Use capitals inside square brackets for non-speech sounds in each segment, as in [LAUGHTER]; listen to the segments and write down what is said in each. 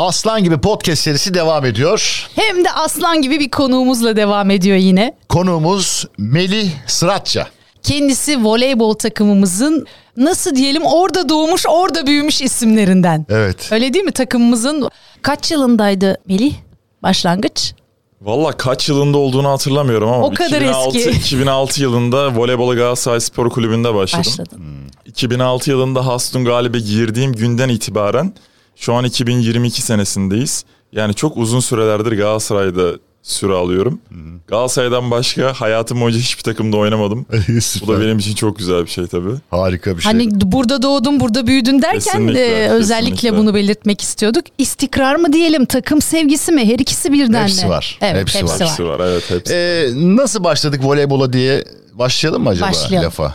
Aslan gibi podcast serisi devam ediyor. Hem de aslan gibi bir konuğumuzla devam ediyor yine. Konuğumuz Melih Sıratça. Kendisi voleybol takımımızın nasıl diyelim orada doğmuş orada büyümüş isimlerinden. Evet. Öyle değil mi takımımızın kaç yılındaydı Melih başlangıç? Valla kaç yılında olduğunu hatırlamıyorum ama O kadar 2006, eski. [LAUGHS] 2006 yılında voleybola Galatasaray Spor Kulübü'nde başladım. Başladın. 2006 yılında Hastun Galip'e girdiğim günden itibaren şu an 2022 senesindeyiz. Yani çok uzun sürelerdir Galatasaray'da süre alıyorum. Galatasaray'dan başka hayatım boyunca hiçbir takımda oynamadım. [LAUGHS] Bu da benim için çok güzel bir şey tabii. Harika bir şey. Hani burada doğdun burada büyüdün derken Kesinlikle, e, özellikle kesinlikle. bunu belirtmek istiyorduk. İstikrar mı diyelim takım sevgisi mi her ikisi birden Hepsi mi? var. Evet, Hepsi hepsi, var. var. Hepsi var evet hepsi. Ee, nasıl başladık voleybola diye başlayalım mı acaba Başlayalım. lafa?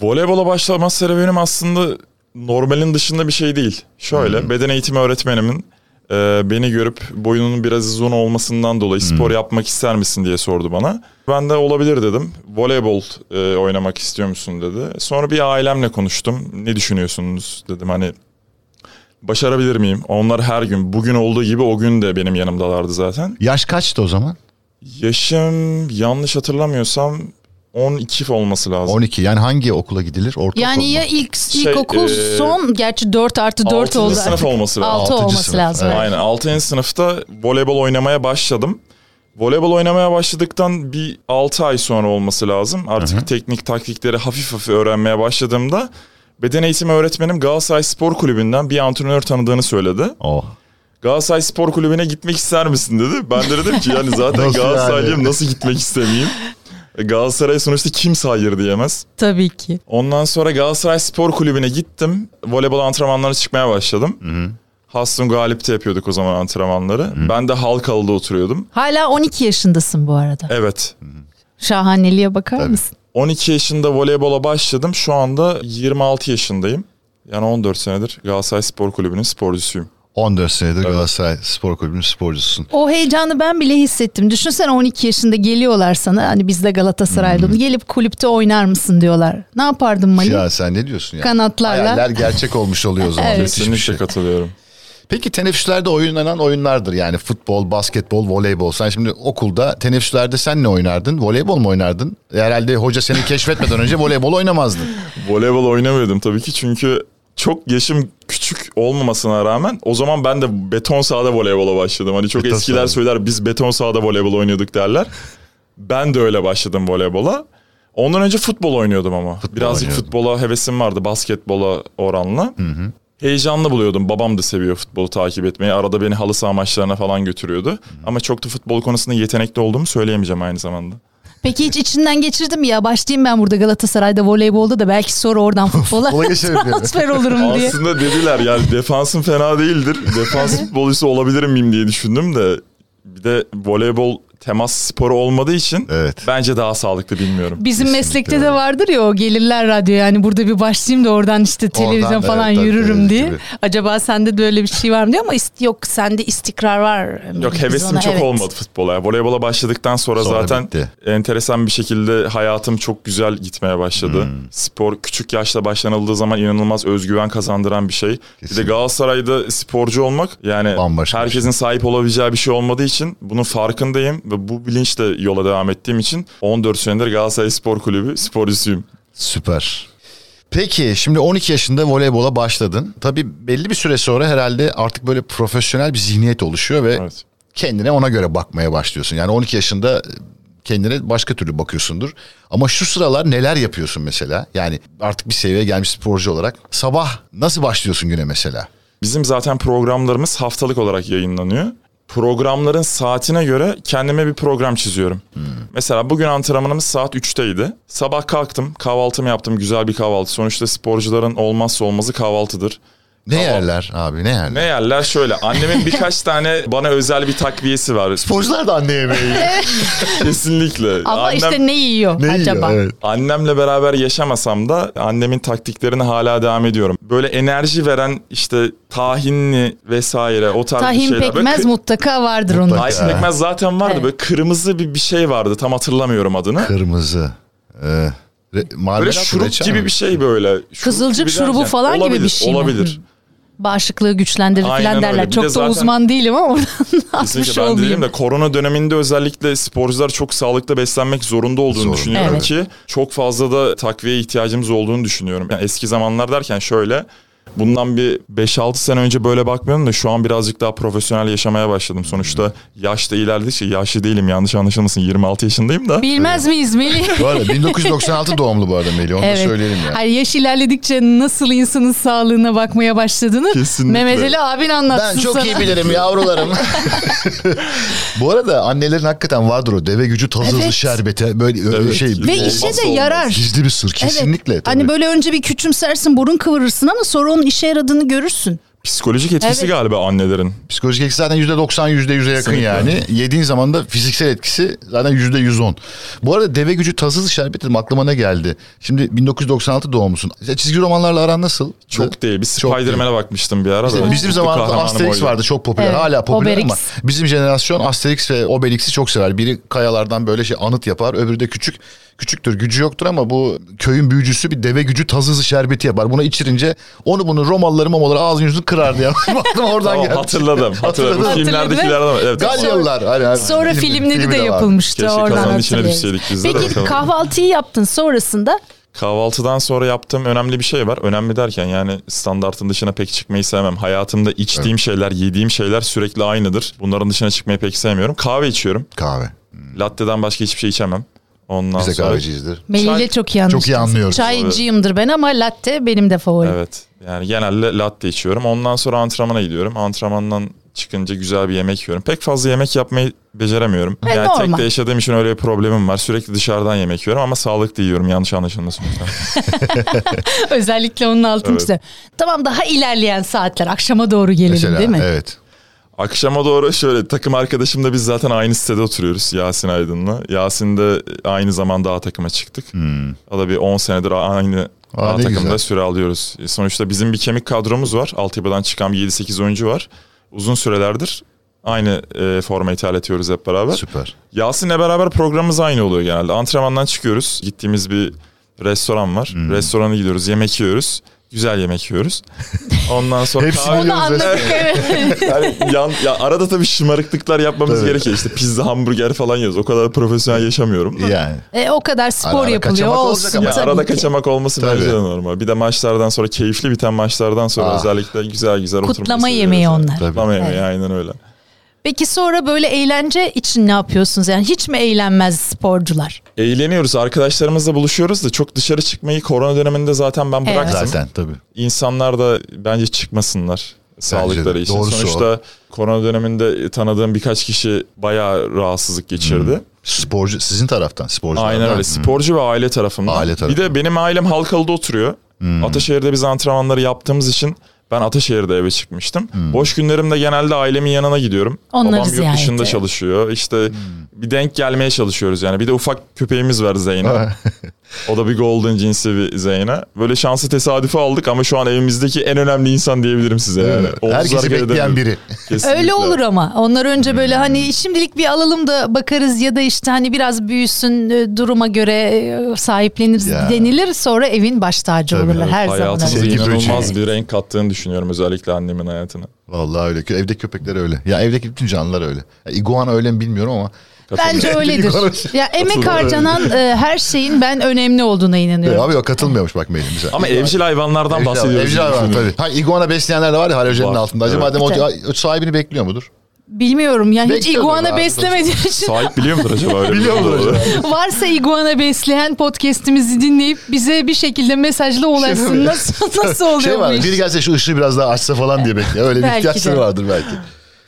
Voleybola başlama serüvenim aslında normalin dışında bir şey değil. Şöyle beden eğitimi öğretmenimin e, beni görüp boyunun biraz uzun olmasından dolayı spor yapmak ister misin diye sordu bana. Ben de olabilir dedim. Voleybol e, oynamak istiyor musun dedi. Sonra bir ailemle konuştum. Ne düşünüyorsunuz dedim hani başarabilir miyim? Onlar her gün bugün olduğu gibi o gün de benim yanımdalardı zaten. Yaş kaçtı o zaman? Yaşım yanlış hatırlamıyorsam 12 olması lazım. 12. Yani hangi okula gidilir? Ortaokul Yani mu? ya ilk Şey, ilkokul e, son gerçi 4 artı 4 altıncı oldu sınıf artık. olması lazım. 6 Altıncı olması sınıf, lazım. evet. Aynen 6. sınıfta voleybol oynamaya başladım. Voleybol oynamaya başladıktan bir 6 ay sonra olması lazım. Artık teknik taktikleri hafif hafif öğrenmeye başladığımda beden eğitimi öğretmenim Galatasaray Spor Kulübü'nden bir antrenör tanıdığını söyledi. Oh. Galatasaray Spor Kulübü'ne gitmek ister misin dedi. Ben de dedim ki yani zaten [LAUGHS] Nasıl Galatasaraylıyım yani? nasıl gitmek istemeyeyim. Galatasaray sonuçta kimse hayır diyemez. Tabii ki. Ondan sonra Galatasaray Spor Kulübü'ne gittim. Voleybol antrenmanlarına çıkmaya başladım. Hastun Galip'te yapıyorduk o zaman antrenmanları. Ben de Halkalı'da oturuyordum. Hala 12 yaşındasın bu arada. Evet. Şahaneliğe bakar Tabii. mısın? 12 yaşında voleybola başladım. Şu anda 26 yaşındayım. Yani 14 senedir Galatasaray Spor Kulübü'nün sporcusuyum. 14 senedir Galatasaray Spor Kulübü'nün sporcususun. O heyecanı ben bile hissettim. Düşünsene 12 yaşında geliyorlar sana. Hani biz de Galatasaray'da gelip kulüpte oynar mısın diyorlar. Ne yapardın Mali? Ya sen ne diyorsun ya? Kanatlarla. Hayaller gerçek olmuş oluyor o zaman. [LAUGHS] Evet. Kesinlikle şey. katılıyorum. Peki teneffüslerde oynanan oyunlardır yani futbol, basketbol, voleybol. Sen şimdi okulda teneffüslerde sen ne oynardın? Voleybol mu oynardın? Herhalde hoca seni keşfetmeden önce voleybol oynamazdın. Voleybol oynamıyordum tabii ki çünkü çok yaşım küçük olmamasına rağmen o zaman ben de beton sahada voleybola başladım. Hani çok Beton eskiler sahada. söyler biz beton sahada voleybol oynuyorduk derler. Ben de öyle başladım voleybola. Ondan önce futbol oynuyordum ama. Birazcık oynuyordun. futbola hevesim vardı basketbola oranla. Heyecanlı buluyordum. Babam da seviyor futbolu takip etmeyi. Arada beni halı saha maçlarına falan götürüyordu. Ama çok da futbol konusunda yetenekli olduğumu söyleyemeyeceğim aynı zamanda. Peki hiç içinden geçirdim mi ya başlayayım ben burada Galatasaray'da voleybolda da belki sonra oradan [LAUGHS] futbola transfer olurum diye. Aslında dediler yani defansın fena değildir. Defans [LAUGHS] futbolcusu olabilir miyim diye düşündüm de bir de voleybol temas sporu olmadığı için Evet. bence daha sağlıklı bilmiyorum. Bizim Kesinlikle meslekte öyle. de vardır ya o gelirler radyo yani burada bir başlayayım da oradan işte televizyon Oradan, falan evet, yürürüm tabii, diye. gibi. Acaba sende de öyle bir şey var mı diye ama ist- yok sende istikrar var. Yok hevesim ona- çok evet. olmadı futbola. Yani voleybola başladıktan sonra, Sonra zaten bitti. enteresan bir şekilde hayatım çok güzel gitmeye başladı. Hmm. Spor küçük yaşta başlanıldığı zaman inanılmaz özgüven kazandıran bir şey. Bir de Kesinlikle. Galatasaray'da sporcu olmak yani Bambaşka bir herkesin sahip olabileceği bir şey olmadığı için bunun farkındayım ve bu bilinçle yola devam ettiğim için 14 senedir Galatasaray Spor Kulübü sporcusuyum. Süper. Peki şimdi 12 yaşında voleybola başladın. Tabii belli bir süre sonra herhalde artık böyle profesyonel bir zihniyet oluşuyor ve Evet. kendine ona göre bakmaya başlıyorsun. Yani 12 yaşında kendine başka türlü bakıyorsundur. Ama şu sıralar neler yapıyorsun mesela? Yani artık bir seviyeye gelmiş sporcu olarak. Sabah nasıl başlıyorsun güne mesela? Bizim zaten programlarımız haftalık olarak yayınlanıyor. Programların saatine göre kendime bir program çiziyorum. Mesela bugün antrenmanımız saat 3'teydi. Sabah kalktım, kahvaltımı yaptım, güzel bir kahvaltı. Sonuçta sporcuların olmazsa olmazı kahvaltıdır. Ne yerler abi ne yerler? Ne yerler şöyle, annemin birkaç [LAUGHS] tane bana özel bir takviyesi var. Sporcular da anne yemeği yiyor. [LAUGHS] Kesinlikle. Ama Annem- işte ne yiyor ne acaba? yiyor? Evet. Annemle beraber yaşamasam da annemin taktiklerini hala devam ediyorum. Böyle enerji veren işte tahinli vesaire o tarz bir Tahin şeyler. Böyle pekmez kı- mutlaka vardır onun. Ay pekmez zaten vardı. Evet. Böyle kırmızı bir, bir şey vardı. Tam hatırlamıyorum adını. Kırmızı. Ee, re- Böyle marmelat mı, şurup gibi mi? bir şey böyle. Şurup Kızılcık gibi şurubu derken- falan gibi bir olabilir, şey mi? Olabilir. Bağışıklığı güçlendirir Aynen falan öyle. derler. Bir Çok de da zaten- uzman değilim ama oradan [LAUGHS] atmış ben de olayım. değilim de korona döneminde özellikle sporcular çok sağlıklı beslenmek zorunda olduğunu Zorunda. düşünüyorum Evet. ki çok fazla da takviye ihtiyacımız olduğunu düşünüyorum. Yani eski zamanlar derken şöyle bundan bir 5-6 sene önce böyle bakmıyorum da şu an birazcık daha profesyonel yaşamaya başladım. Sonuçta yaş da ilerledikçe yaşlı değilim yanlış anlaşılmasın 26 yaşındayım da. Bilmez miyiz Melih? [LAUGHS] Bu arada 1996 doğumlu bu arada Melih onu da söyleyelim ya. Hayır yaş ilerledikçe nasıl insanın sağlığına bakmaya başladığını Kesinlikle. Mehmet Ali abin anlatsın Ben çok sana. iyi bilirim yavrularım. [LAUGHS] Bu arada annelerin hakikaten vardır o deve gücü tazı hızlı Evet. şerbete böyle öyle Evet. şey. Ve işe de olmaz. yarar. Gizli bir sır kesinlikle. Evet. tabii. Hani böyle önce bir küçümsersin, burun kıvırırsın ama sonra onun işe yaradığını görürsün. Psikolojik etkisi Evet. galiba annelerin. Psikolojik etkisi zaten %90 %100'e yakın Kesinlikle. yani. Yediğin zaman da fiziksel etkisi zaten %110. Bu arada deve gücü tazı hızlı şerbeti dedim aklıma ne geldi? Şimdi 1996 doğumlusun. Ya Çizgi romanlarla aran nasıl? Çok değil. Bir. Spider-Man'e bakmıştım bir ara İşte da. bizim zamanımızda Asterix vardı çok popüler. Evet, Hala popüler Obelix. ama bizim jenerasyon Asterix ve Obelix'i çok sever. Biri kayalardan böyle şey anıt yapar. Öbürü de küçük. Küçüktür gücü yoktur ama bu köyün büyücüsü bir deve gücü tazı hızlı şerbeti yapar. Buna içirince onu bunu Romalıları momaları ağzını yüzünü kırardı ya. [LAUGHS] Baktım oradan Tamam, geldi. hatırladım. [LAUGHS] Hatırladım. Hatırladın. Filmlerdekilerden ama. Evet. Galyalılar. Hani, hani, Sonra film- filmleri filmi de var. yapılmıştı Keşke oradan içine düşseydik biz de de Peki kahvaltıyı yaptın sonrasında Kahvaltıdan sonra yaptığım önemli bir şey var. Önemli derken yani standartın dışına pek çıkmayı sevmem. Hayatımda içtiğim şeyler, yediğim şeyler sürekli aynıdır. Bunların dışına çıkmayı pek sevmiyorum. Kahve içiyorum. Kahve. Latte'den başka hiçbir şey içemem. Ondan Biz de sonra kahveciyizdir. Melih ile Çay- çok iyi anlaştık. Çok iyi anlıyoruz. Çaycıyımdır ben ama latte benim de favorim. Evet. Yani genelde latte içiyorum. Ondan sonra antrenmana gidiyorum. Antrenmandan çıkınca güzel bir yemek yiyorum. Pek fazla yemek yapmayı beceremiyorum. E, yani tek normal. de yaşadığım için öyle bir problemim var. Sürekli dışarıdan yemek yiyorum ama sağlıklı yiyorum. Yanlış anlaşılmasın lütfen. [LAUGHS] Özellikle onun altını Evet. Tamam daha ilerleyen saatler akşama doğru gelelim Mesela değil mi? evet. Akşama doğru şöyle takım arkadaşımla biz zaten aynı sitede oturuyoruz Yasin Aydın'la. Yasin de aynı zamanda A takıma çıktık. O da bir 10 senedir aynı Hmm. Aa, A takımda güzel. süre alıyoruz. E, Sonuçta bizim bir kemik kadromuz var. Altyapıdan çıkan bir 7-8 oyuncu var. Uzun sürelerdir aynı e, forma ithal ediyoruz hep beraber. Süper. Yasin'le beraber programımız aynı oluyor genelde. Antrenmandan çıkıyoruz. Gittiğimiz bir restoran var. Hmm. Restorana gidiyoruz. Yemek yiyoruz. Güzel yemek yiyoruz. [LAUGHS] Ondan sonra Hepsini kahve- Onu Biliyoruz anladık evet. yani yan, ya arada tabii şımarıklıklar yapmamız Tabii. gerekiyor. İşte pizza, hamburger falan yiyoruz. O kadar profesyonel yaşamıyorum. da. Yani. E, o kadar spor Ara ara yapılıyor kaçamak olacak olsun. ama. Ya tabii arada ki. kaçamak olması Tabii. bence de normal. Bir de maçlardan sonra keyifli biten maçlardan sonra Ah. özellikle güzel güzel oturmayı Kutlama seviyoruz yemeği yani. onlar. Tabii. Kutlama yemeği Evet. aynen öyle. Peki sonra böyle eğlence için ne yapıyorsunuz? Yani hiç mi eğlenmez sporcular? Eğleniyoruz. Arkadaşlarımızla buluşuyoruz da çok dışarı çıkmayı korona döneminde zaten ben Evet. bıraktım. Zaten tabii. İnsanlar da bence çıkmasınlar sağlıkları de. için. Doğrusu Sonuçta korona döneminde tanıdığım birkaç kişi bayağı rahatsızlık geçirdi. Sporcu sizin taraftan sporcular. Aynen öyle. Sporcu ve aile tarafından. Aile Bir tarafından. de benim ailem Halkalı'da oturuyor. Ataşehir'de biz antrenmanları yaptığımız için ben Ataşehir'de eve çıkmıştım. Boş günlerimde genelde ailemin yanına gidiyorum. Onları Babam yurt ziyarete. dışında çalışıyor. İşte bir denk gelmeye çalışıyoruz yani. Bir de ufak köpeğimiz var Zeyno. o da bir golden cinsi bir Zeyno. Böyle şansı tesadüfi aldık ama şu an evimizdeki en önemli insan diyebilirim size yani. Omuz Herkesi bekleyen biri. Kesinlikle. Öyle olur ama. Onlar önce böyle hani şimdilik bir alalım da bakarız ya da işte hani biraz büyüsün e, duruma göre e, sahipleniriz Ya. denilir. Sonra evin baş tacı Tabii. olurlar her zaman. Hayatımıza inanılmaz bir renk kattığını düşünüyorum özellikle annemin hayatına. Vallahi öyle. Evdeki köpekler öyle. Ya evdeki bütün canlılar öyle. Ya, iguana öyle mi bilmiyorum ama. Bence öyledir. Ya emek harcanan e, her şeyin ben önemli olduğuna inanıyorum. Abi yok katılmıyormuş bak. Mesela. Ama evcil hayvanlardan Evcil- bahsediyoruz. Evcil hayvan düşünüyorum. tabii. Ha iguana besleyenler de var ya halojenin altında. Acaba Evet. dedim o, o sahibini bekliyor mudur? Bilmiyorum yani hiç iguana abi. beslemediğim [LAUGHS] için Sahip biliyor mudur acaba? Öyle Biliyor şey mudur acaba? [LAUGHS] varsa iguana besleyen podcast'imizi dinleyip bize bir şekilde mesajla ulaşsın. Nasıl, nasıl oluyor [LAUGHS] Şey bu var iş? biri gelse şu ışığı biraz daha açsa falan diye bekliyor. Öyle bir ihtiyaçları vardır belki.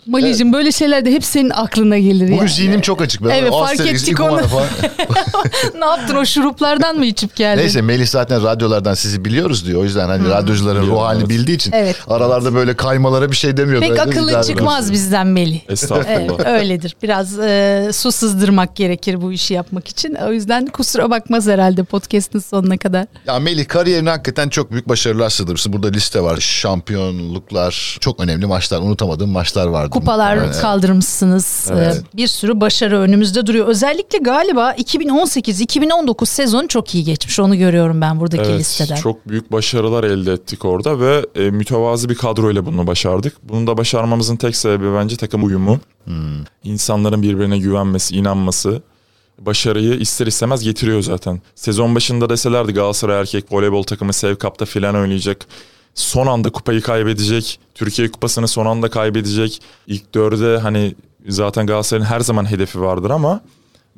Malicim böyle şeyler de hep senin aklına gelir Bugün yani. zihnim çok açık. Ben Evet, fark Asterix, ettik onu. [LAUGHS] Ne yaptın o şuruplardan mı içip geldin? Neyse Melih zaten radyolardan sizi biliyoruz diyor. O yüzden hani radyocuların ruh Biliyorum, halini evet. bildiği için Evet. aralarda böyle kaymalara bir şey demiyor. Pek Böyle akıllı çıkmaz bizden Melih. Estağfurullah. Evet, öyledir. Biraz e, su sızdırmak gerekir bu işi yapmak için. O yüzden kusura bakmaz herhalde podcast'ın sonuna kadar. Ya Melih kariyerine hakikaten çok büyük başarılar sığdırmışsın. Burada liste var. Şampiyonluklar, çok önemli maçlar, unutamadığım maçlar vardır. Kupalar Evet. kaldırmışsınız. Evet. Ee, Bir sürü başarı önümüzde duruyor. Özellikle galiba 2018-2019 sezon çok iyi geçmiş. Onu görüyorum ben buradaki Evet, listeden. çok büyük başarılar elde ettik orada ve e, mütevazı bir kadroyla bunu başardık. Bunu da başarmamızın tek sebebi bence takım uyumu. İnsanların birbirine güvenmesi, inanması başarıyı ister istemez getiriyor zaten. Sezon başında deselerdi Galatasaray erkek voleybol takımı Sev Cup'ta filan oynayacak. Son anda kupayı kaybedecek. Türkiye kupasını son anda kaybedecek. İlk dörde hani zaten Galatasaray'ın her zaman hedefi vardır ama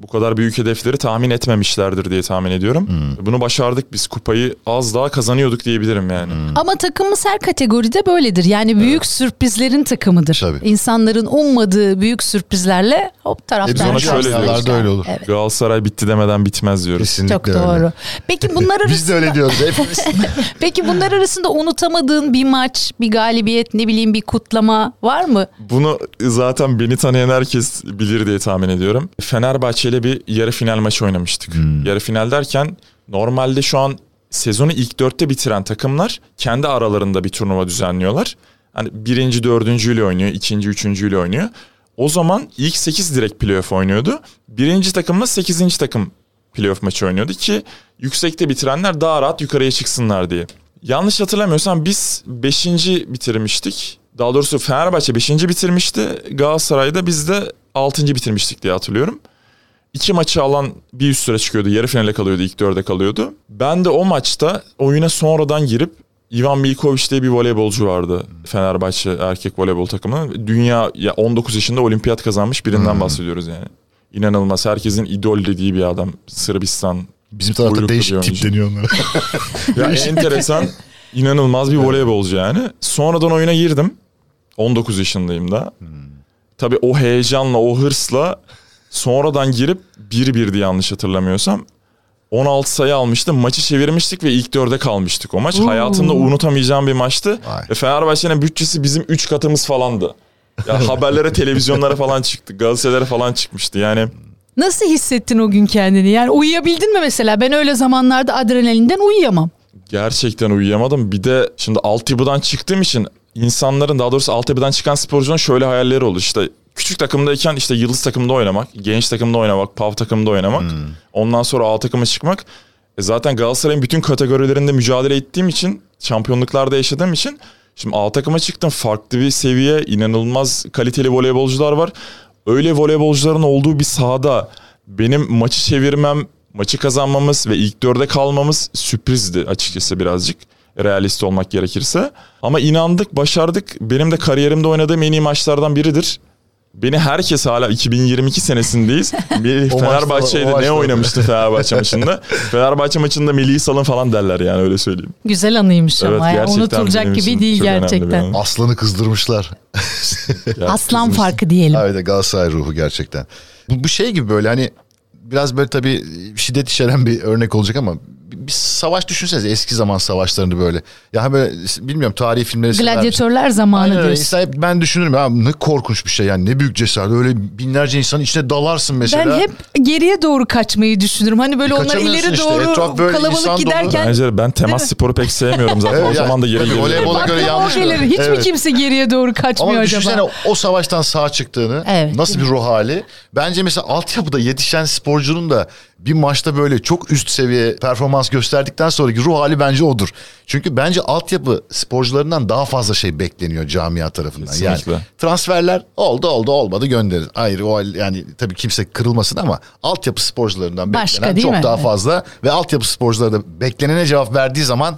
bu kadar büyük hedefleri tahmin etmemişlerdir diye tahmin ediyorum. Bunu başardık biz kupayı az daha kazanıyorduk diyebilirim yani. Ama takımımız her kategoride böyledir. Yani büyük sürprizlerin takımıdır. Tabii. İnsanların ummadığı büyük sürprizlerle hop E biz taraftar. ona şöyle diyoruz. öyle olur. Evet. Galatasaray bitti demeden bitmez diyoruz. Kesinlikle Çok öyle. doğru. Peki [LAUGHS] bunlar arasında Biz de öyle diyoruz hepimiz. [LAUGHS] Peki bunlar arasında unutamadığın bir maç, bir galibiyet, ne bileyim bir kutlama var mı? Bunu zaten beni tanıyan herkes bilir diye tahmin ediyorum. Fenerbahçe ile bir yarı final maçı oynamıştık. Yarı final derken normalde şu an sezonu ilk dörtte bitiren takımlar kendi aralarında bir turnuva düzenliyorlar. Hani birinci dördüncüyle oynuyor, ikinci üçüncüyle oynuyor. O zaman ilk 8 direkt playoff oynuyordu. Birinci takımla 8. takım playoff maçı oynuyordu ki yüksekte bitirenler daha rahat yukarıya çıksınlar diye. Yanlış hatırlamıyorsam biz 5. bitirmiştik. Daha doğrusu Fenerbahçe 5. bitirmişti. Galatasaray'da biz de 6. bitirmiştik diye hatırlıyorum. İki maçı alan bir üst sıra çıkıyordu. Yarı finale kalıyordu, ilk dörde kalıyordu. Ben de o maçta oyuna sonradan girip Ivan Milkovic diye bir voleybolcu vardı. Fenerbahçe erkek voleybol takımı. Dünya ya 19 yaşında olimpiyat kazanmış birinden bahsediyoruz yani. İnanılmaz. Herkesin idol dediği bir adam. Sırbistan. Bizim tarafta değişik tip deniyor onlara. [LAUGHS] [LAUGHS] Ya enteresan, inanılmaz bir voleybolcu yani. Sonradan oyuna girdim. 19 yaşındayım da. Tabii o heyecanla, o hırsla sonradan girip 1-1'di yanlış hatırlamıyorsam. 16 sayı almıştım. Maçı çevirmiştik ve ilk dörde kalmıştık o maç. Oo. Hayatımda unutamayacağım bir maçtı. Vay. Ve Fenerbahçe'nin bütçesi bizim 3 katımız falandı. Ya [LAUGHS] haberlere, televizyonlara falan çıktı. Gazetelere falan çıkmıştı. Yani Nasıl hissettin o gün kendini? Yani uyuyabildin mi mesela? Ben öyle zamanlarda adrenalinden uyuyamam. Gerçekten uyuyamadım. Bir de şimdi altyapıdan çıktığım için insanların daha doğrusu altyapıdan çıkan sporcunun şöyle hayalleri olur. İşte küçük takımdayken işte yıldız takımda oynamak, genç takımda oynamak, PAV takımda oynamak. Ondan sonra A takıma çıkmak. E zaten Galatasaray'ın bütün kategorilerinde mücadele ettiğim için, şampiyonluklarda yaşadığım için şimdi A takıma çıktım. Farklı bir seviye, inanılmaz kaliteli voleybolcular var. Öyle voleybolcuların olduğu bir sahada benim maçı çevirmem, maçı kazanmamız ve ilk dörde kalmamız sürprizdi açıkçası birazcık. Realist olmak gerekirse. Ama inandık, başardık. Benim de kariyerimde oynadığım en iyi maçlardan biridir. Beni herkes hala 2022 senesindeyiz. [LAUGHS] Bir O Fenerbahçe'de maçta- o ne oynamıştı Fenerbahçe maçında? [LAUGHS] Fenerbahçe maçında Melih Salın falan derler yani öyle söyleyeyim. Güzel anıymış Evet, ama ya. Unutulacak gibi değil gerçekten. an. Aslanı kızdırmışlar. [LAUGHS] Aslan kızmış. farkı diyelim. Evet Galatasaray ruhu gerçekten. Bu, bu şey gibi böyle hani biraz böyle tabii şiddet içeren bir örnek olacak ama bir savaş düşünsenize eski zaman savaşlarını böyle. Ya böyle bilmiyorum tarihi filmleri? Gladyatörler zamanı Aynen diyorsun. İnsan hep ben düşünürüm ya ne korkunç bir şey yani ne büyük cesaret öyle binlerce insanın içine dalarsın mesela. Ben hep geriye doğru kaçmayı düşünürüm. Hani böyle E, onlar ileri işte. doğru Etraf böyle kalabalık dolu. giderken Bence ben temas mi? sporu pek sevmiyorum zaten. [LAUGHS] Evet, o zaman da geri tabii geliyorum. voleybola göre yanlış? Hiç mi Evet. kimse geriye doğru kaçmıyor Ama acaba? düşünsene o savaştan sağ çıktığını Evet. nasıl bir ruh hali. Bence mesela altyapıda yetişen sporcunun da bir maçta böyle çok üst seviye performans gösterdikten sonraki ruh hali bence odur. Çünkü bence altyapı sporcularından daha fazla şey bekleniyor camia tarafından. Kesinlikle. Yani transferler oldu oldu olmadı gönderir. Hayır o yani tabii kimse kırılmasın ama altyapı sporcularından Başka beklenen çok mi? daha Evet. fazla ve altyapı sporcuları da beklenene cevap verdiği zaman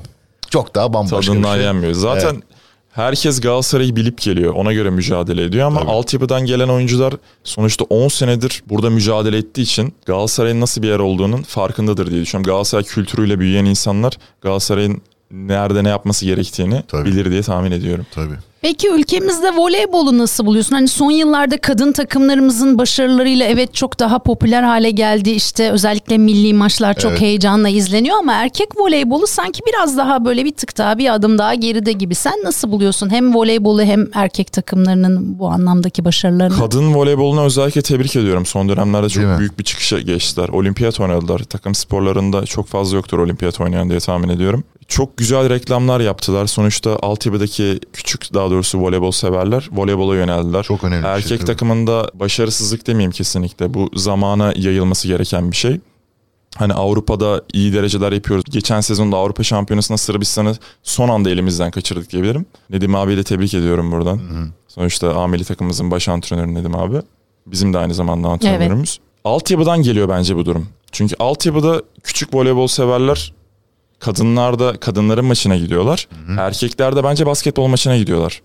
çok daha bambaşka Tadından bir şey. yenmiyor. Zaten Evet. Herkes Galatasaray'ı bilip geliyor. Ona göre mücadele ediyor ama altyapıdan gelen oyuncular sonuçta 10 senedir burada mücadele ettiği için Galatasaray'ın nasıl bir yer olduğunun farkındadır diye düşünüyorum. Galatasaray kültürüyle büyüyen insanlar Galatasaray'ın nerede ne yapması gerektiğini Tabii. bilir diye tahmin ediyorum. Tabii. Peki ülkemizde voleybolu nasıl buluyorsun? Hani son yıllarda kadın takımlarımızın başarılarıyla evet çok daha popüler hale geldi. İşte özellikle milli maçlar çok Evet. heyecanla izleniyor ama erkek voleybolu sanki biraz daha böyle bir tık daha bir adım daha geride gibi. Sen nasıl buluyorsun hem voleybolu hem erkek takımlarının bu anlamdaki başarılarını? Kadın voleybolunu özellikle tebrik ediyorum. Son dönemlerde çok Değil mi? büyük bir çıkışa geçtiler. Olimpiyat oynadılar. Takım sporlarında çok fazla yoktur olimpiyat oynayan diye tahmin ediyorum. Çok güzel reklamlar yaptılar. Sonuçta altyapıdaki küçük daha doğrusu voleybol severler voleybola yöneldiler. Çok önemli şey, Erkek tabii. takımında başarısızlık demeyeyim kesinlikle. Bu zamana yayılması gereken bir şey. Hani Avrupa'da iyi dereceler yapıyoruz. Geçen sezonda Avrupa Şampiyonası'nda Sırbistan'ı son anda elimizden kaçırdık diyebilirim. Nedim abiyi de tebrik ediyorum buradan. Sonuçta ameli takımımızın baş antrenörü Nedim abi. Bizim de aynı zamanda antrenörümüz. Altyapıdan geliyor bence bu durum. Çünkü altyapıda küçük voleybol severler kadınlar da kadınların maçına gidiyorlar. Erkekler de bence basketbol maçına gidiyorlar.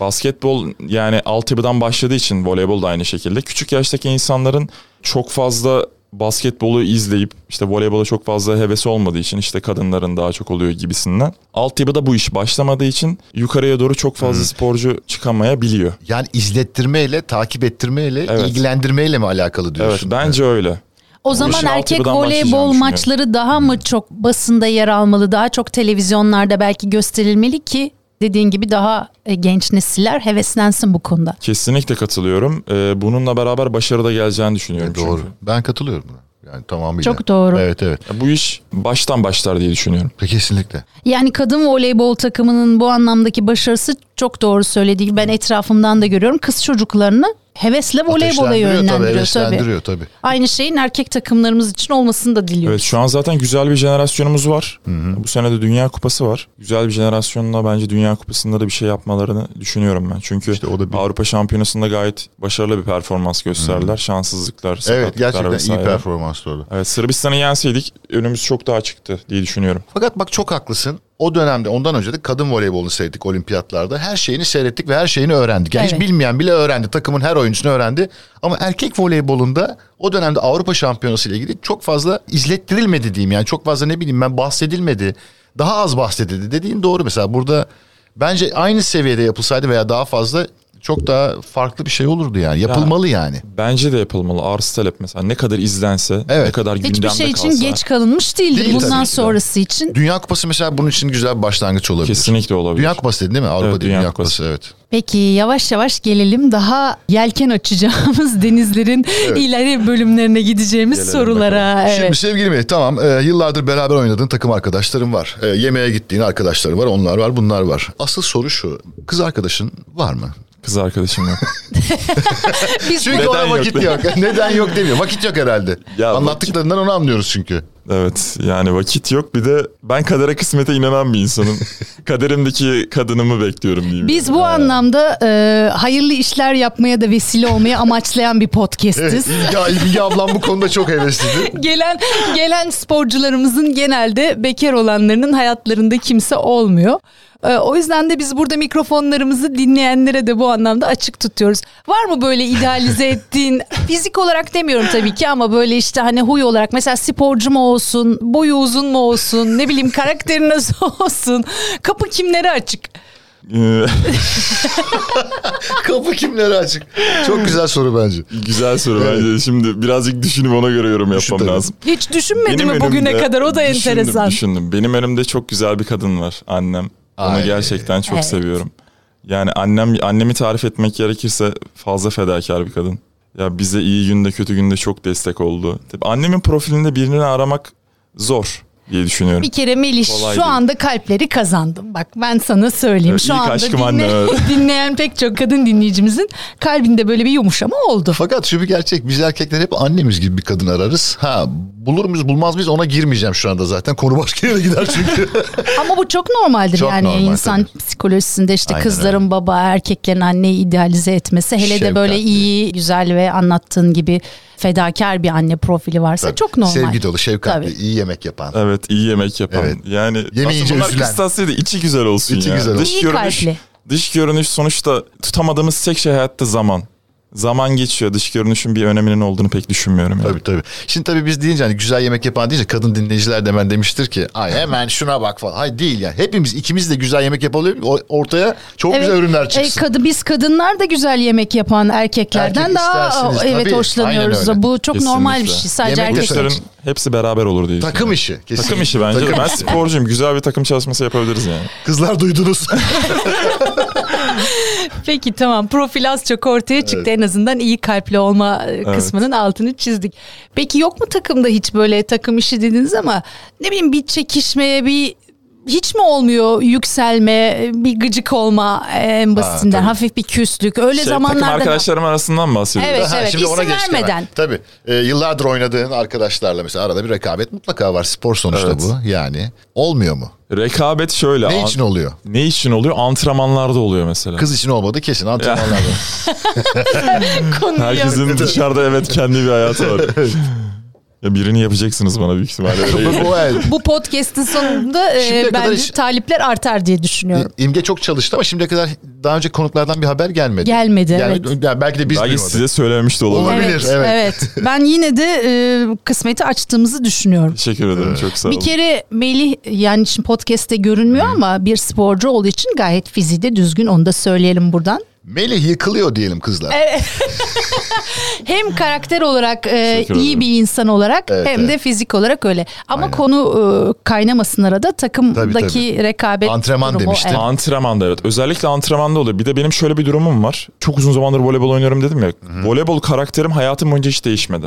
Basketbol yani altyapıdan başladığı için voleybol da aynı şekilde. Küçük yaştaki insanların çok fazla basketbolu izleyip işte voleybola çok fazla hevesi olmadığı için işte kadınların daha çok oluyor gibisinden. Altyapıda bu iş başlamadığı için yukarıya doğru çok fazla sporcu çıkamayabiliyor. Yani izlettirmeyle, takip ettirmeyle, Evet. ilgilendirmeyle mi alakalı Evet diyorsun? bence öyle. O zaman erkek voleybol maçları daha mı çok basında yer almalı, daha çok televizyonlarda belki gösterilmeli ki dediğin gibi daha e, genç nesiller heveslensin bu konuda. Kesinlikle katılıyorum. Ee, bununla beraber başarı da geleceğini düşünüyorum. Doğru. çünkü. Ben katılıyorum buna. Yani tamamıyla. Çok doğru. Evet evet. Bu iş baştan başlar diye düşünüyorum. Kesinlikle. Yani kadın voleybol takımının bu anlamdaki başarısı çok doğru söylediği. Ben etrafımdan da görüyorum. Kız çocuklarını hevesle voleybola tabii, yönlendiriyor tabii. tabii. Aynı şeyin erkek takımlarımız için olmasını da diliyoruz. Evet şu an zaten güzel bir jenerasyonumuz var. Bu sene de Dünya Kupası var. Güzel bir jenerasyonla bence Dünya Kupası'nda da bir şey yapmalarını düşünüyorum ben. Çünkü İşte o da bir- Avrupa Şampiyonası'nda gayet başarılı bir performans gösterdiler. Şanssızlıklar, Evet gerçekten iyi vesaire. performans orada. Evet Sırbistan'ı yenseydik önümüz çok daha çıktı diye düşünüyorum. Fakat bak çok haklısın. O dönemde ondan önce de kadın voleybolunu seyrettik olimpiyatlarda. Her şeyini seyrettik ve her şeyini öğrendik. Yani Evet. hiç bilmeyen bile öğrendi. Takımın her oyuncusunu öğrendi. Ama erkek voleybolunda o dönemde Avrupa Şampiyonası ile ilgili çok fazla izlettirilmedi diyeyim. Yani çok fazla ne bileyim ben bahsedilmedi. Daha az bahsedildi. Dediğin doğru mesela burada bence aynı seviyede yapılsaydı veya daha fazla çok daha farklı bir şey olurdu yani. Yapılmalı yani. Bence de yapılmalı. Arz talep mesela ne kadar izlense, Evet. ne kadar gündemde Hiçbir şey için kalsa. geç kalınmış değildir. Değil Bundan sonrası için. Dünya Kupası mesela bunun için güzel bir başlangıç olabilir. Kesinlikle olabilir. Dünya Kupası dedin değil mi? Avrupa Evet, değil, Dünya Dünya, Kupası. Kupası. evet. Peki yavaş yavaş gelelim daha yelken açacağımız [LAUGHS] denizlerin ileri bölümlerine gideceğimiz Gelelim sorulara. Evet. Şimdi sevgili Melih tamam e, yıllardır beraber oynadığın takım arkadaşların var. E, yemeğe gittiğin arkadaşların var. Onlar var bunlar var. Asıl soru şu. Kız arkadaşın var mı? Kız arkadaşım yok. [LAUGHS] Biz Çünkü Neden ona yok vakit yok. [LAUGHS] Neden yok demiyor. Vakit yok herhalde. Ya Anlattıklarından onu anlıyoruz çünkü. Evet yani vakit yok bir de ben kadere kısmete inanan bir insanım. [LAUGHS] Kaderimdeki kadınımı bekliyorum diyeyim. Biz bu anlamda e, hayırlı işler yapmaya da vesile olmayı [LAUGHS] amaçlayan bir podcastiz. İlgi, İlgi ablam bu konuda çok heveslidir. [LAUGHS] gelen gelen sporcularımızın genelde bekar olanlarının hayatlarında kimse olmuyor. E, o yüzden de biz burada mikrofonlarımızı dinleyenlere de bu anlamda açık tutuyoruz. Var mı böyle idealize ettiğin fizik olarak demiyorum tabii ki ama böyle işte hani huy olarak mesela sporcu mu olsun, boyu uzun mu olsun, ne bileyim karakteri nasıl [LAUGHS] olsun, kapı kimlere açık? Ee, [LAUGHS] Kapı kimlere açık? Çok güzel soru bence. Güzel soru bence. Şimdi birazcık düşünüp ona göre yorum Düşün yapmam tabii. lazım. Hiç düşünmedi Benim mi bugüne kadar? O da düşündüm, enteresan. Düşündüm. Benim önümde çok güzel bir kadın var. Annem. Onu Ay. gerçekten çok Evet. seviyorum. Yani annem annemi tarif etmek gerekirse fazla fedakar bir kadın. Ya bize iyi günde kötü günde çok destek oldu. Tabii annemin profilinde birini aramak zor diye düşünüyorum. Bir kere Melih Kolay şu değil. anda kalpleri kazandım. Bak ben sana söyleyeyim. Evet, şu anda anne, evet. [LAUGHS] dinleyen pek çok kadın dinleyicimizin kalbinde böyle bir yumuşama oldu. Fakat şu bir gerçek. Biz erkekler hep annemiz gibi bir kadın ararız. Ha bulur muyuz bulmaz mıyız ona girmeyeceğim şu anda zaten. Konu başka yere gider çünkü. [LAUGHS] Ama bu çok normaldir Çok yani normal, insan psikolojisinde işte Aynen kızların baba erkeklerin anneyi idealize etmesi hele de böyle iyi güzel ve anlattığın gibi fedakar bir anne profili varsa çok normal. Sevgi dolu, şefkatli, Tabii. iyi yemek yapan. Evet iyi yemek yapan. Evet. Yani Yemeyince aslında bunlar üzülen. kıstas değil de içi güzel olsun İçi ya. güzel olsun. Dış İyi görünüş, kalpli. dış görünüş sonuçta tutamadığımız tek şey hayatta zaman. Zaman geçiyor. Dış görünüşün bir öneminin olduğunu pek düşünmüyorum. Yani. Tabii tabii. Şimdi tabii biz deyince hani güzel yemek yapan deyince kadın dinleyiciler de hemen demiştir ki ay hemen şuna bak falan. Hayır değil yani. Hepimiz ikimiz de güzel yemek yapalım. O- Ortaya çok güzel ürünler çıksın. E, kadı, biz kadınlar da güzel yemek yapan erkeklerden Erkek daha istersiniz, evet tabii. hoşlanıyoruz. Bu çok Kesinlikle. normal bir şey. Sadece Yemek erkekler için. hepsi beraber olur diye Takım işi. Kesin. Takım işi bence. Takım ben sporcuyum. Güzel bir takım çalışması yapabiliriz yani. Kızlar duydunuz. [LAUGHS] Peki tamam. Profil az çok ortaya çıktı. En azından iyi kalpli olma e, kısmının altını çizdik. Peki yok mu takımda hiç böyle takım işi dediniz ama ne bileyim bir çekişmeye bir hiç mi olmuyor yükselme, bir gıcık olma en basitinden, tabii. hafif bir küslük. Öyle Şey, takım zamanlarda arkadaşlarım arasından bahsediyorum. Evet, Ha, evet. Şimdi ona İsim geçtik vermeden. hemen. Tabii. Ee, yıllardır oynadığın arkadaşlarla mesela arada bir rekabet mutlaka var. Spor sonuçta Evet. bu. Yani olmuyor mu? Rekabet şöyle. Ne için oluyor? ne için oluyor? Antrenmanlarda oluyor mesela. Kız için olmadı kesin antrenmanlarda. [LAUGHS] Herkesin dışarıda evet kendi bir hayatı var. Ya birini yapacaksınız bana büyük ihtimalle. Bu, evet. podcast'in sonunda e, bence hiç- talipler artar diye düşünüyorum. İmge çok çalıştı ama şimdiye kadar daha önce konuklardan bir haber gelmedi. Gelmedi, Yani- evet. yani belki de biz Belki duymadık. size söylememiş de olabilir. Olabilir. evet, evet. Ben yine de e, kısmeti açtığımızı düşünüyorum. Teşekkür ederim çok sağ olun. Bir kere Melih yani şimdi podcast'te görünmüyor ama bir sporcu olduğu için gayet fiziği de düzgün onu da söyleyelim buradan. Melih yıkılıyor diyelim kızlar. [LAUGHS] Hem karakter olarak e, Teşekkür iyi ederim. bir insan olarak Evet, hem evet. de fizik olarak öyle. Ama Aynen. konu e, kaynamasın arada takımdaki Tabii, rekabet Antrenman durumu, demiştin. evet. Antrenmanda evet. Özellikle antrenmanda oluyor. Bir de benim şöyle bir durumum var. Çok uzun zamandır voleybol oynuyorum dedim ya. Voleybol karakterim hayatım boyunca hiç değişmedi.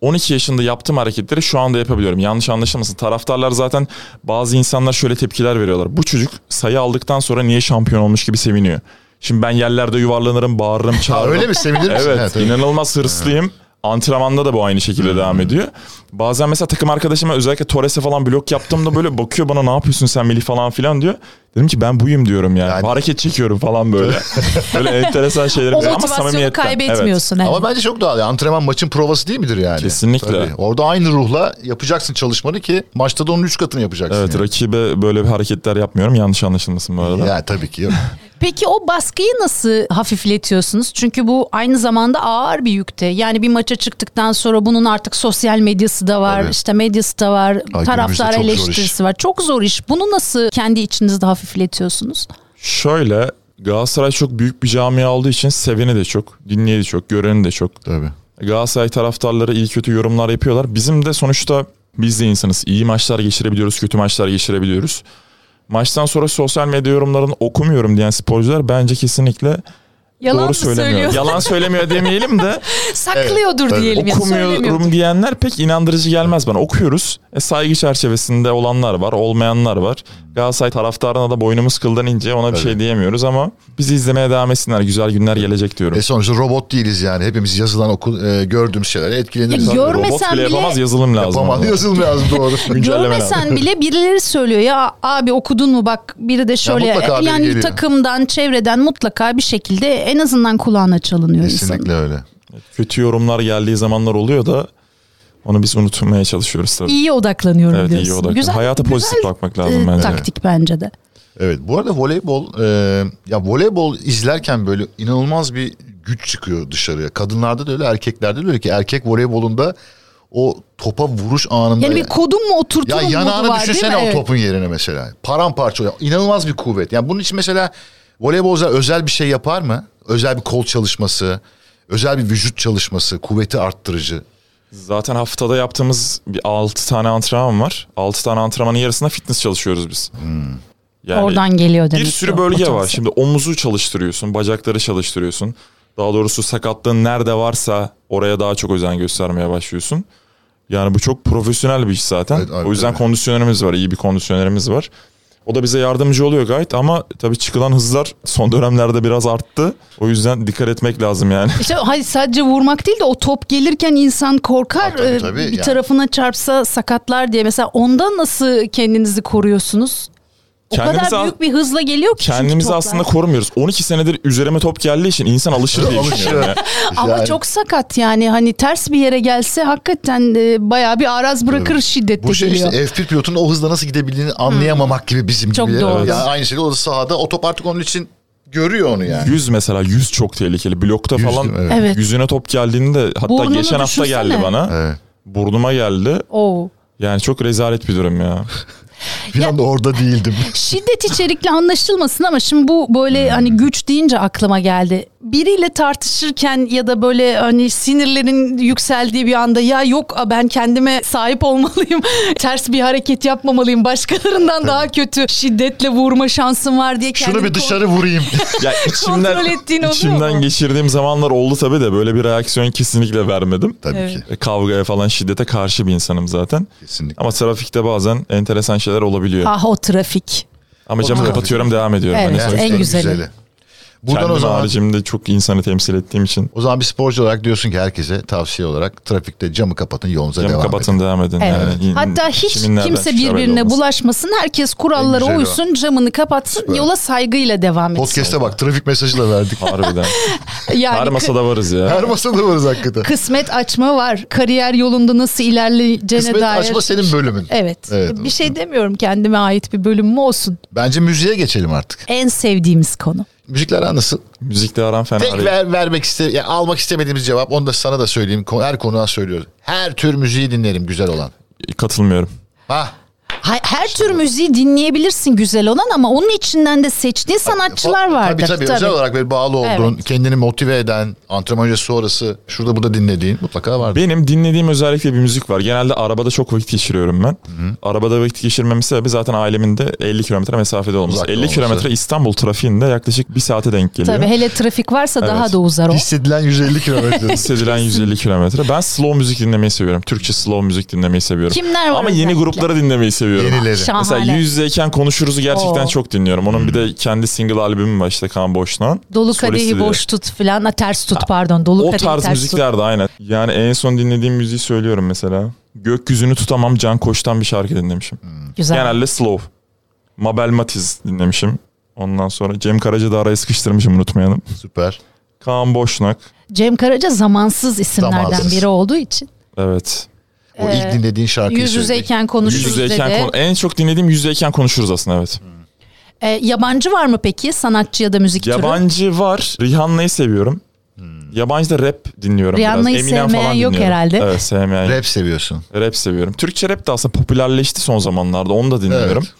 12 yaşında yaptığım hareketleri şu anda yapabiliyorum. Yanlış anlaşılmasın. Taraftarlar zaten bazı insanlar şöyle tepkiler veriyorlar. Bu çocuk sayı aldıktan sonra niye şampiyon olmuş gibi seviniyor. Şimdi ben yerlerde yuvarlanırım, bağırırım, Ha, çağırırım. öyle mi? Sevinir misin? Evet, tabii. inanılmaz hırslıyım. Antrenmanda da bu aynı şekilde devam ediyor. Bazen mesela takım arkadaşıma özellikle Torres'e falan blok yaptığımda böyle bakıyor bana ne yapıyorsun sen Melih falan filan diyor. Dedim ki ben buyum diyorum yani. Yani- Hareket çekiyorum falan böyle. [LAUGHS] böyle enteresan şeyler. O Ama samimiyetten. kaybetmiyorsun. Evet. Ama bence çok doğal. Yani antrenman maçın provası değil midir yani? Kesinlikle. Tabii. Orada aynı ruhla yapacaksın çalışmanı ki maçta da onun üç katını yapacaksın. Evet, evet yani. rakibe böyle bir hareketler yapmıyorum. Yanlış anlaşılmasın bu arada. Ya tabii ki. [LAUGHS] Peki o baskıyı nasıl hafifletiyorsunuz? Çünkü bu aynı zamanda ağır bir yükte. Yani bir maça çıktıktan sonra bunun artık sosyal medyası da var, Tabii. işte medyası da var, günümüzde taraftar eleştirisi var. Çok zor iş. Bunu nasıl kendi içinizde hafifletiyorsunuz? Şöyle Galatasaray çok büyük bir camia olduğu için seveni de çok, dinleyeni de çok, göreni de çok. Tabii. Galatasaray taraftarları iyi kötü yorumlar yapıyorlar. Bizim de sonuçta biz de insanız. İyi maçlar geçirebiliyoruz, kötü maçlar geçirebiliyoruz. Maçtan sonra sosyal medya yorumlarını okumuyorum diyen sporcular bence kesinlikle Yalan doğru mı söylemiyor. Yalan söylemiyor demeyelim de [LAUGHS] Saklıyordur Evet, diyelim ya okumuyorum diyenler pek inandırıcı gelmez bana. Okuyoruz. E, saygı çerçevesinde olanlar var, olmayanlar var. Galatasaray taraftarına da boynumuz kıldan ince ona bir şey diyemiyoruz ama bizi izlemeye devam etsinler. Güzel günler gelecek diyorum. E sonuçta robot değiliz yani. Hepimiz yazılan okul e, gördüğümüz şeylere etkileniriz. Ya, Robot bile bile- yapamaz yazılım lazım. Yapamaz. ona. Yazılım lazım doğru. [LAUGHS] Görmesen bile birileri söylüyor ya abi okudun mu bak biri de şöyle biri yani geliyor. takımdan çevreden mutlaka bir şekilde en azından kulağına çalınıyor insanın. Kesinlikle öyle. Kötü yorumlar geldiği zamanlar oluyor da onu biz unutmaya çalışıyoruz tabii. İyi odaklanıyorum Evet diyorsun. iyi odaklan. Güzel, Hayata pozitif güzel, bakmak lazım e, bence. taktik bence de. Evet bu arada voleybol e, ya voleybol izlerken böyle inanılmaz bir güç çıkıyor dışarıya. Kadınlarda da öyle erkeklerde de öyle ki erkek voleybolunda o topa vuruş anında Yani bir kodun mu ya oturturum modu yanağını var değil düşünsene o Evet. topun yerine mesela. Paramparça oluyor. İnanılmaz bir kuvvet. Yani bunun için mesela voleybolcular özel bir şey yapar mı? Özel bir kol çalışması, özel bir vücut çalışması, kuvveti arttırıcı. Zaten haftada yaptığımız bir 6 tane antrenman var. 6 tane antrenmanın yarısında fitness çalışıyoruz biz. Yani Oradan geliyor demek bir sürü bölge var. Şimdi omuzu çalıştırıyorsun, bacakları çalıştırıyorsun. Daha doğrusu sakatlığın nerede varsa oraya daha çok özen göstermeye başlıyorsun. Yani bu çok profesyonel bir iş zaten. Evet, abi, o yüzden evet. kondisyonerimiz var, iyi bir kondisyonerimiz var. O da bize yardımcı oluyor gayet ama tabii çıkılan hızlar son dönemlerde biraz arttı. O yüzden dikkat etmek lazım yani. [LAUGHS] İşte hayır sadece vurmak değil de o top gelirken insan korkar Ha, tabii, e, tabii, bir yani. tarafına çarpsa sakatlar diye. Mesela ondan nasıl kendinizi koruyorsunuz? O Kendimizi kadar büyük bir hızla geliyor ki Kendimizi toplar. aslında korumuyoruz. 12 senedir üzerime top geldiği için insan alışır diye düşünüyorum. [LAUGHS] Ama çok sakat yani hani ters bir yere gelse hakikaten e, bayağı bir araz bırakır şiddette Bu şey geliyor. işte F1 pilotunun o hızla nasıl gidebildiğini anlayamamak gibi bizim Çok gibi. doğru. Yani aynı şekilde o da sahada o top artık onun için görüyor onu yani. Yüz mesela yüz çok tehlikeli. Blokta Yüz falan? Evet. Evet. yüzüne top geldiğinde hatta Burnunu geçen hafta düşünsene. geldi bana. Evet. Burnuma geldi. Oo. Yani çok rezalet bir durum ya. [LAUGHS] Bir anda orada değildim. [LAUGHS] Şiddet içerikli anlaşılmasın ama şimdi bu böyle hani güç deyince aklıma geldi. Biriyle tartışırken ya da böyle hani sinirlerin yükseldiği bir anda ya yok ben kendime sahip olmalıyım. [LAUGHS] Ters bir hareket yapmamalıyım. Başkalarından daha kötü şiddetle vurma şansım var diye Şunu kendimi bir dışarı vurayım. [LAUGHS] Ya içimden, içimden geçirdiğim zamanlar oldu tabii de böyle bir reaksiyon kesinlikle vermedim. Tabii Evet. ki. Kavgaya falan şiddete karşı bir insanım zaten. Kesinlikle. Ama trafikte bazen enteresan şeyler olabiliyor. olabiliyor. Ah o trafik. Ama camı kapatıyorum devam ediyorum. Evet, Hani en sonuçta güzeli. Buradan Kendim o zaman haricimde çok insanı temsil ettiğim için o zaman bir sporcu olarak diyorsun ki herkese tavsiye olarak trafikte camı kapatın yolunuza camı devam kapatın edin. devam edin. Evet. Yani Hatta hiç kimse birbirine bulaşmasın. Herkes kurallara güzeli o. uysun, camını kapatsın, Süper. yola saygıyla devam etsin. Podcast'e bak trafik mesajı da verdik. [LAUGHS] Harbiden. [LAUGHS] Yani Her masada varız ya. Her masada varız hakikaten. kısmet açma var. Kariyer yolunda nasıl ilerleyeceğine Kısmet dair. açma senin bölümün. Evet. Evet. Bir şey demiyorum kendime ait bir bölüm mü olsun. Bence müziğe geçelim artık. En sevdiğimiz konu. Müzikler aran nasıl? Müzikle aram fena Tek değil. ver, vermek iste ya almak istemediğimiz cevap onu da sana da söyleyeyim. Her konuğa söylüyoruz. Her tür müziği dinlerim güzel olan. Katılmıyorum. Ha. Ha- Her tür müziği dinleyebilirsin güzel olan ama onun içinden de seçtiğin sanatçılar vardır. Tabii tabii, özel olarak böyle bağlı olduğun, kendini motive eden, antrenman öncesi sonrası şurada burada dinlediğin mutlaka vardır. Benim dinlediğim özellikle bir müzik var. Genelde arabada çok vakit geçiriyorum ben. Arabada vakit geçirmemin sebebi zaten ailemin de 50 kilometre mesafede olması. Uzakta 50 olması. kilometre İstanbul trafiğinde yaklaşık bir saate denk geliyor. Tabii hele trafik varsa daha Evet. da uzar o. Hissedilen 150 kilometre. [LAUGHS] Hissedilen 150 kilometre. Ben slow müzik dinlemeyi seviyorum. Türkçe slow müzik dinlemeyi seviyorum. Kimler var Ama yeni grupları dinlemeyi seviyorum. Yenileri. Şahane. Mesela yüz yüzeyken konuşuruzu gerçekten Oo. çok dinliyorum. Onun bir de kendi single albümü var işte Kaan Boşluğan. Dolu kadehi diye. boş tut filan. Ha, ters tut pardon. Dolu O kadehi tarz ters tut. müzikler de aynen. Yani en son dinlediğim müziği söylüyorum mesela. Gökyüzünü tutamam Can Koç'tan bir şarkı dinlemişim. Güzel. Genelde slow. Mabel Matiz dinlemişim. Ondan sonra Cem Karaca da araya sıkıştırmışım unutmayalım. Süper. Kaan Boşnak. Cem Karaca zamansız isimlerden Zamansız. biri olduğu için. Evet. O ilk dinlediğin şarkıyı Yüz yüzeyken konuşuruz Yüz yüzeyken dedi. konu- en çok dinlediğim yüz yüzeyken konuşuruz aslında evet. E, yabancı var mı peki sanatçı ya da müzik türü? Yabancı var. Rihanna'yı seviyorum. Yabancı da rap dinliyorum Rihanna'yı biraz. Eminem sevmeyen falan yok dinliyorum. herhalde. Evet sevmeyen. Rap. Rap seviyorsun. seviyorum. Türkçe rap de aslında popülerleşti son zamanlarda. Onu da dinliyorum. Evet.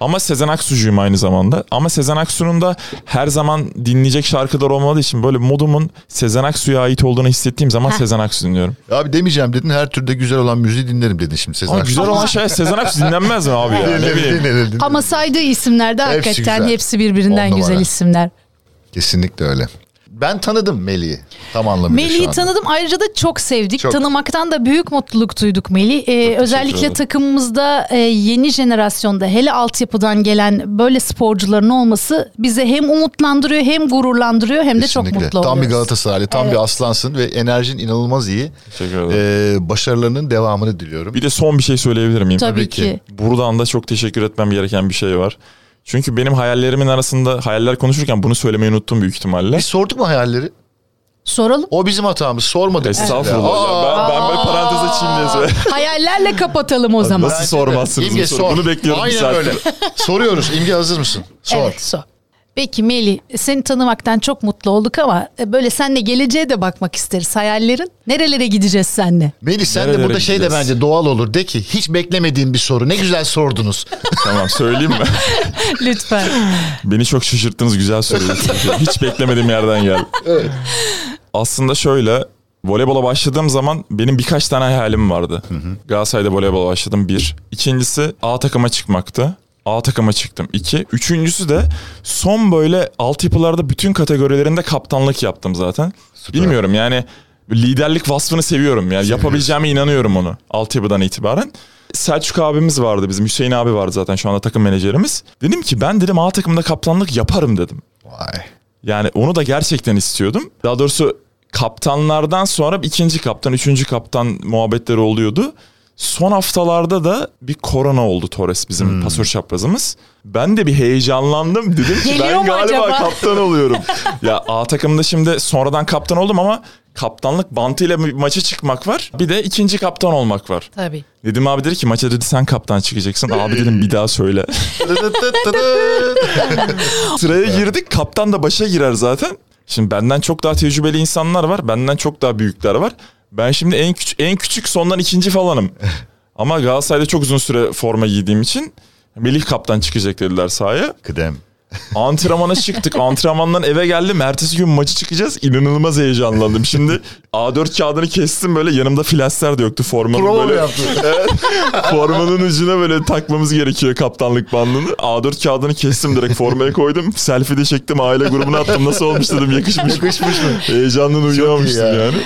Ama Sezen Aksu'cuyum aynı zamanda. Ama Sezen Aksu'nun da her zaman dinleyecek şarkılar olmadığı için böyle modumun Sezen Aksu'ya ait olduğunu hissettiğim zaman Heh. Sezen Aksu dinliyorum. Abi demeyeceğim dedin her türde güzel olan müziği dinlerim dedin şimdi Sezen Ama Aksu. güzel olan şey Sezen Aksu dinlenmez mi abi ya? Ne Dinlerim, bileyim. dinlerim, dinlerim. Ama saydığı isimlerde Hepsi hakikaten güzel. hepsi birbirinden On güzel isimler. Kesinlikle öyle. Ben tanıdım Melih'i. Tam anlamıyla Melih'i tanıdım ayrıca da çok sevdik. Çok. Tanımaktan da büyük mutluluk duyduk Melih. Ee, özellikle takımımızda e, yeni jenerasyonda hele altyapıdan gelen böyle sporcuların olması bize hem umutlandırıyor hem gururlandırıyor hem de çok Kesinlikle. mutlu Tam bir oluyoruz. Galatasaraylı, tam Evet. bir aslansın ve enerjin inanılmaz iyi. Teşekkür ederim. Ee, başarılarının devamını diliyorum. Bir de son bir şey söyleyebilir miyim? Tabii, tabii ki. ki. Buradan da çok teşekkür etmem gereken bir şey var. Çünkü benim hayallerimin arasında hayaller konuşurken bunu söylemeyi unuttum büyük ihtimalle. Biz sorduk mu hayalleri? Soralım. O bizim hatamız. Sormadık. Estağfurullah ya. Ben, ben böyle parantez açayım diye. [LAUGHS] Hayallerle kapatalım o zaman. Nasıl sormazsınız İmge bu sor. Bunu bekliyorum bir Aynen saattir. öyle. [LAUGHS] Soruyoruz. İmge hazır mısın? Sor. Evet sor. Peki Melih seni tanımaktan çok mutlu olduk ama e, böyle senle geleceğe de bakmak isteriz. Hayallerin nerelere gideceğiz senle? Melih sen de Nerelere burada şey de gideceğiz? bence doğal olur. De ki hiç beklemediğin bir soru. Ne güzel sordunuz. [LAUGHS] Tamam söyleyeyim mi? [LAUGHS] Lütfen. Beni çok şaşırttınız güzel soruyorsunuz. [LAUGHS] Hiç beklemediğim yerden geldi. Aslında şöyle voleybola başladığım zaman benim birkaç tane hayalim vardı. Galatasaray'da voleybola başladım bir. İkincisi A takıma çıkmaktı. A takıma çıktım. iki. Üçüncüsü de son böyle altyapılarda bütün kategorilerinde kaptanlık yaptım zaten. Süper. Bilmiyorum yani liderlik vasfını seviyorum. Yani yapabileceğime inanıyorum onu altyapıdan itibaren. Selçuk abimiz vardı bizim Hüseyin abi vardı zaten şu anda takım menajerimiz. Dedim ki ben dedim A takımda kaptanlık yaparım dedim. Vay. Yani onu da gerçekten istiyordum. Daha doğrusu kaptanlardan sonra ikinci kaptan, üçüncü kaptan muhabbetleri oluyordu. Son haftalarda da bir korona oldu Torres bizim pasör çaprazımız. Ben de bir heyecanlandım. Dedim ki Geliyor ben mu galiba acaba?" kaptan oluyorum. [LAUGHS] ya A takımda şimdi sonradan kaptan oldum ama kaptanlık bantıyla maça çıkmak var. Bir de ikinci kaptan olmak var. Tabii. Dedim abi dedi ki maça dedi sen kaptan çıkacaksın. Abi dedim bir daha söyle. [LAUGHS] Sıraya girdik. Kaptan da başa girer zaten. Şimdi benden çok daha tecrübeli insanlar var. Benden çok daha büyükler var. Ben şimdi en küçük en küçük sondan ikinci falanım. [LAUGHS] Ama Galatasaray'da çok uzun süre forma giydiğim için Melih kaptan çıkacak dediler sahaya. Kıdem. Antrenmana çıktık. [LAUGHS] Antrenmandan eve geldim. Ertesi gün maçı çıkacağız. İnanılmaz heyecanlandım. Şimdi A4 kağıdını kestim böyle. Yanımda flaster de yoktu formanın Prova böyle. yaptın? [LAUGHS] Formanın ucuna böyle takmamız gerekiyor kaptanlık bandını. A4 kağıdını kestim direkt formaya koydum. Selfie de çektim aile grubuna attım. Nasıl olmuş dedim yakışmış. Yakışmış mı? Heyecandan uyuyamamıştım ya. yani.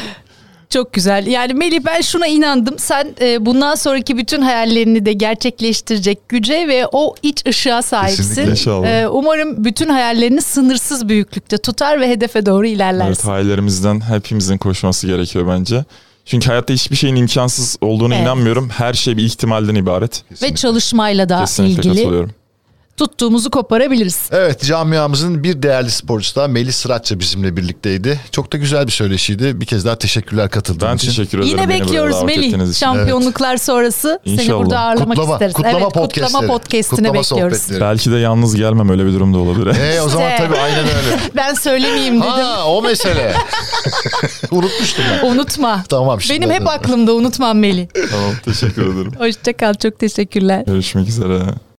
Çok güzel. Yani Melih ben şuna inandım. Sen e, bundan sonraki bütün hayallerini de gerçekleştirecek güce ve o iç ışığa sahipsin. Kesinlikle. E, umarım bütün hayallerini sınırsız büyüklükte tutar ve hedefe doğru ilerlersin. Evet hayallerimizden hepimizin koşması gerekiyor bence. Çünkü hayatta hiçbir şeyin imkansız olduğuna Evet. inanmıyorum. Her şey bir ihtimalden ibaret. ve çalışmayla da Kesinlikle ilgili katılıyorum. Tuttuğumuzu koparabiliriz. Evet camiamızın bir değerli sporcusu da Melih Sıratça bizimle birlikteydi. Çok da güzel bir söyleşiydi. Bir kez daha teşekkürler katıldığın Ben için. teşekkür ederim. Yine bekliyoruz Melih. Şampiyonluklar sonrası seni İnşallah. burada ağırlamak Kutlama, isteriz. kutlama evet, podcastleri. kutlama podcast'ine Kutlama bekliyoruz. sohbetleri. Belki de yalnız gelmem öyle bir durum da olabilir. E o zaman tabii aynen öyle. [LAUGHS] Ben söylemeyeyim dedim. ha o mesele. [LAUGHS] Unutmuştum ben. Unutma. Tamam, şimdi Benim hep aklımda unutmam Melih. tamam teşekkür ederim. Hoşça kal. Çok teşekkürler. Görüşmek üzere.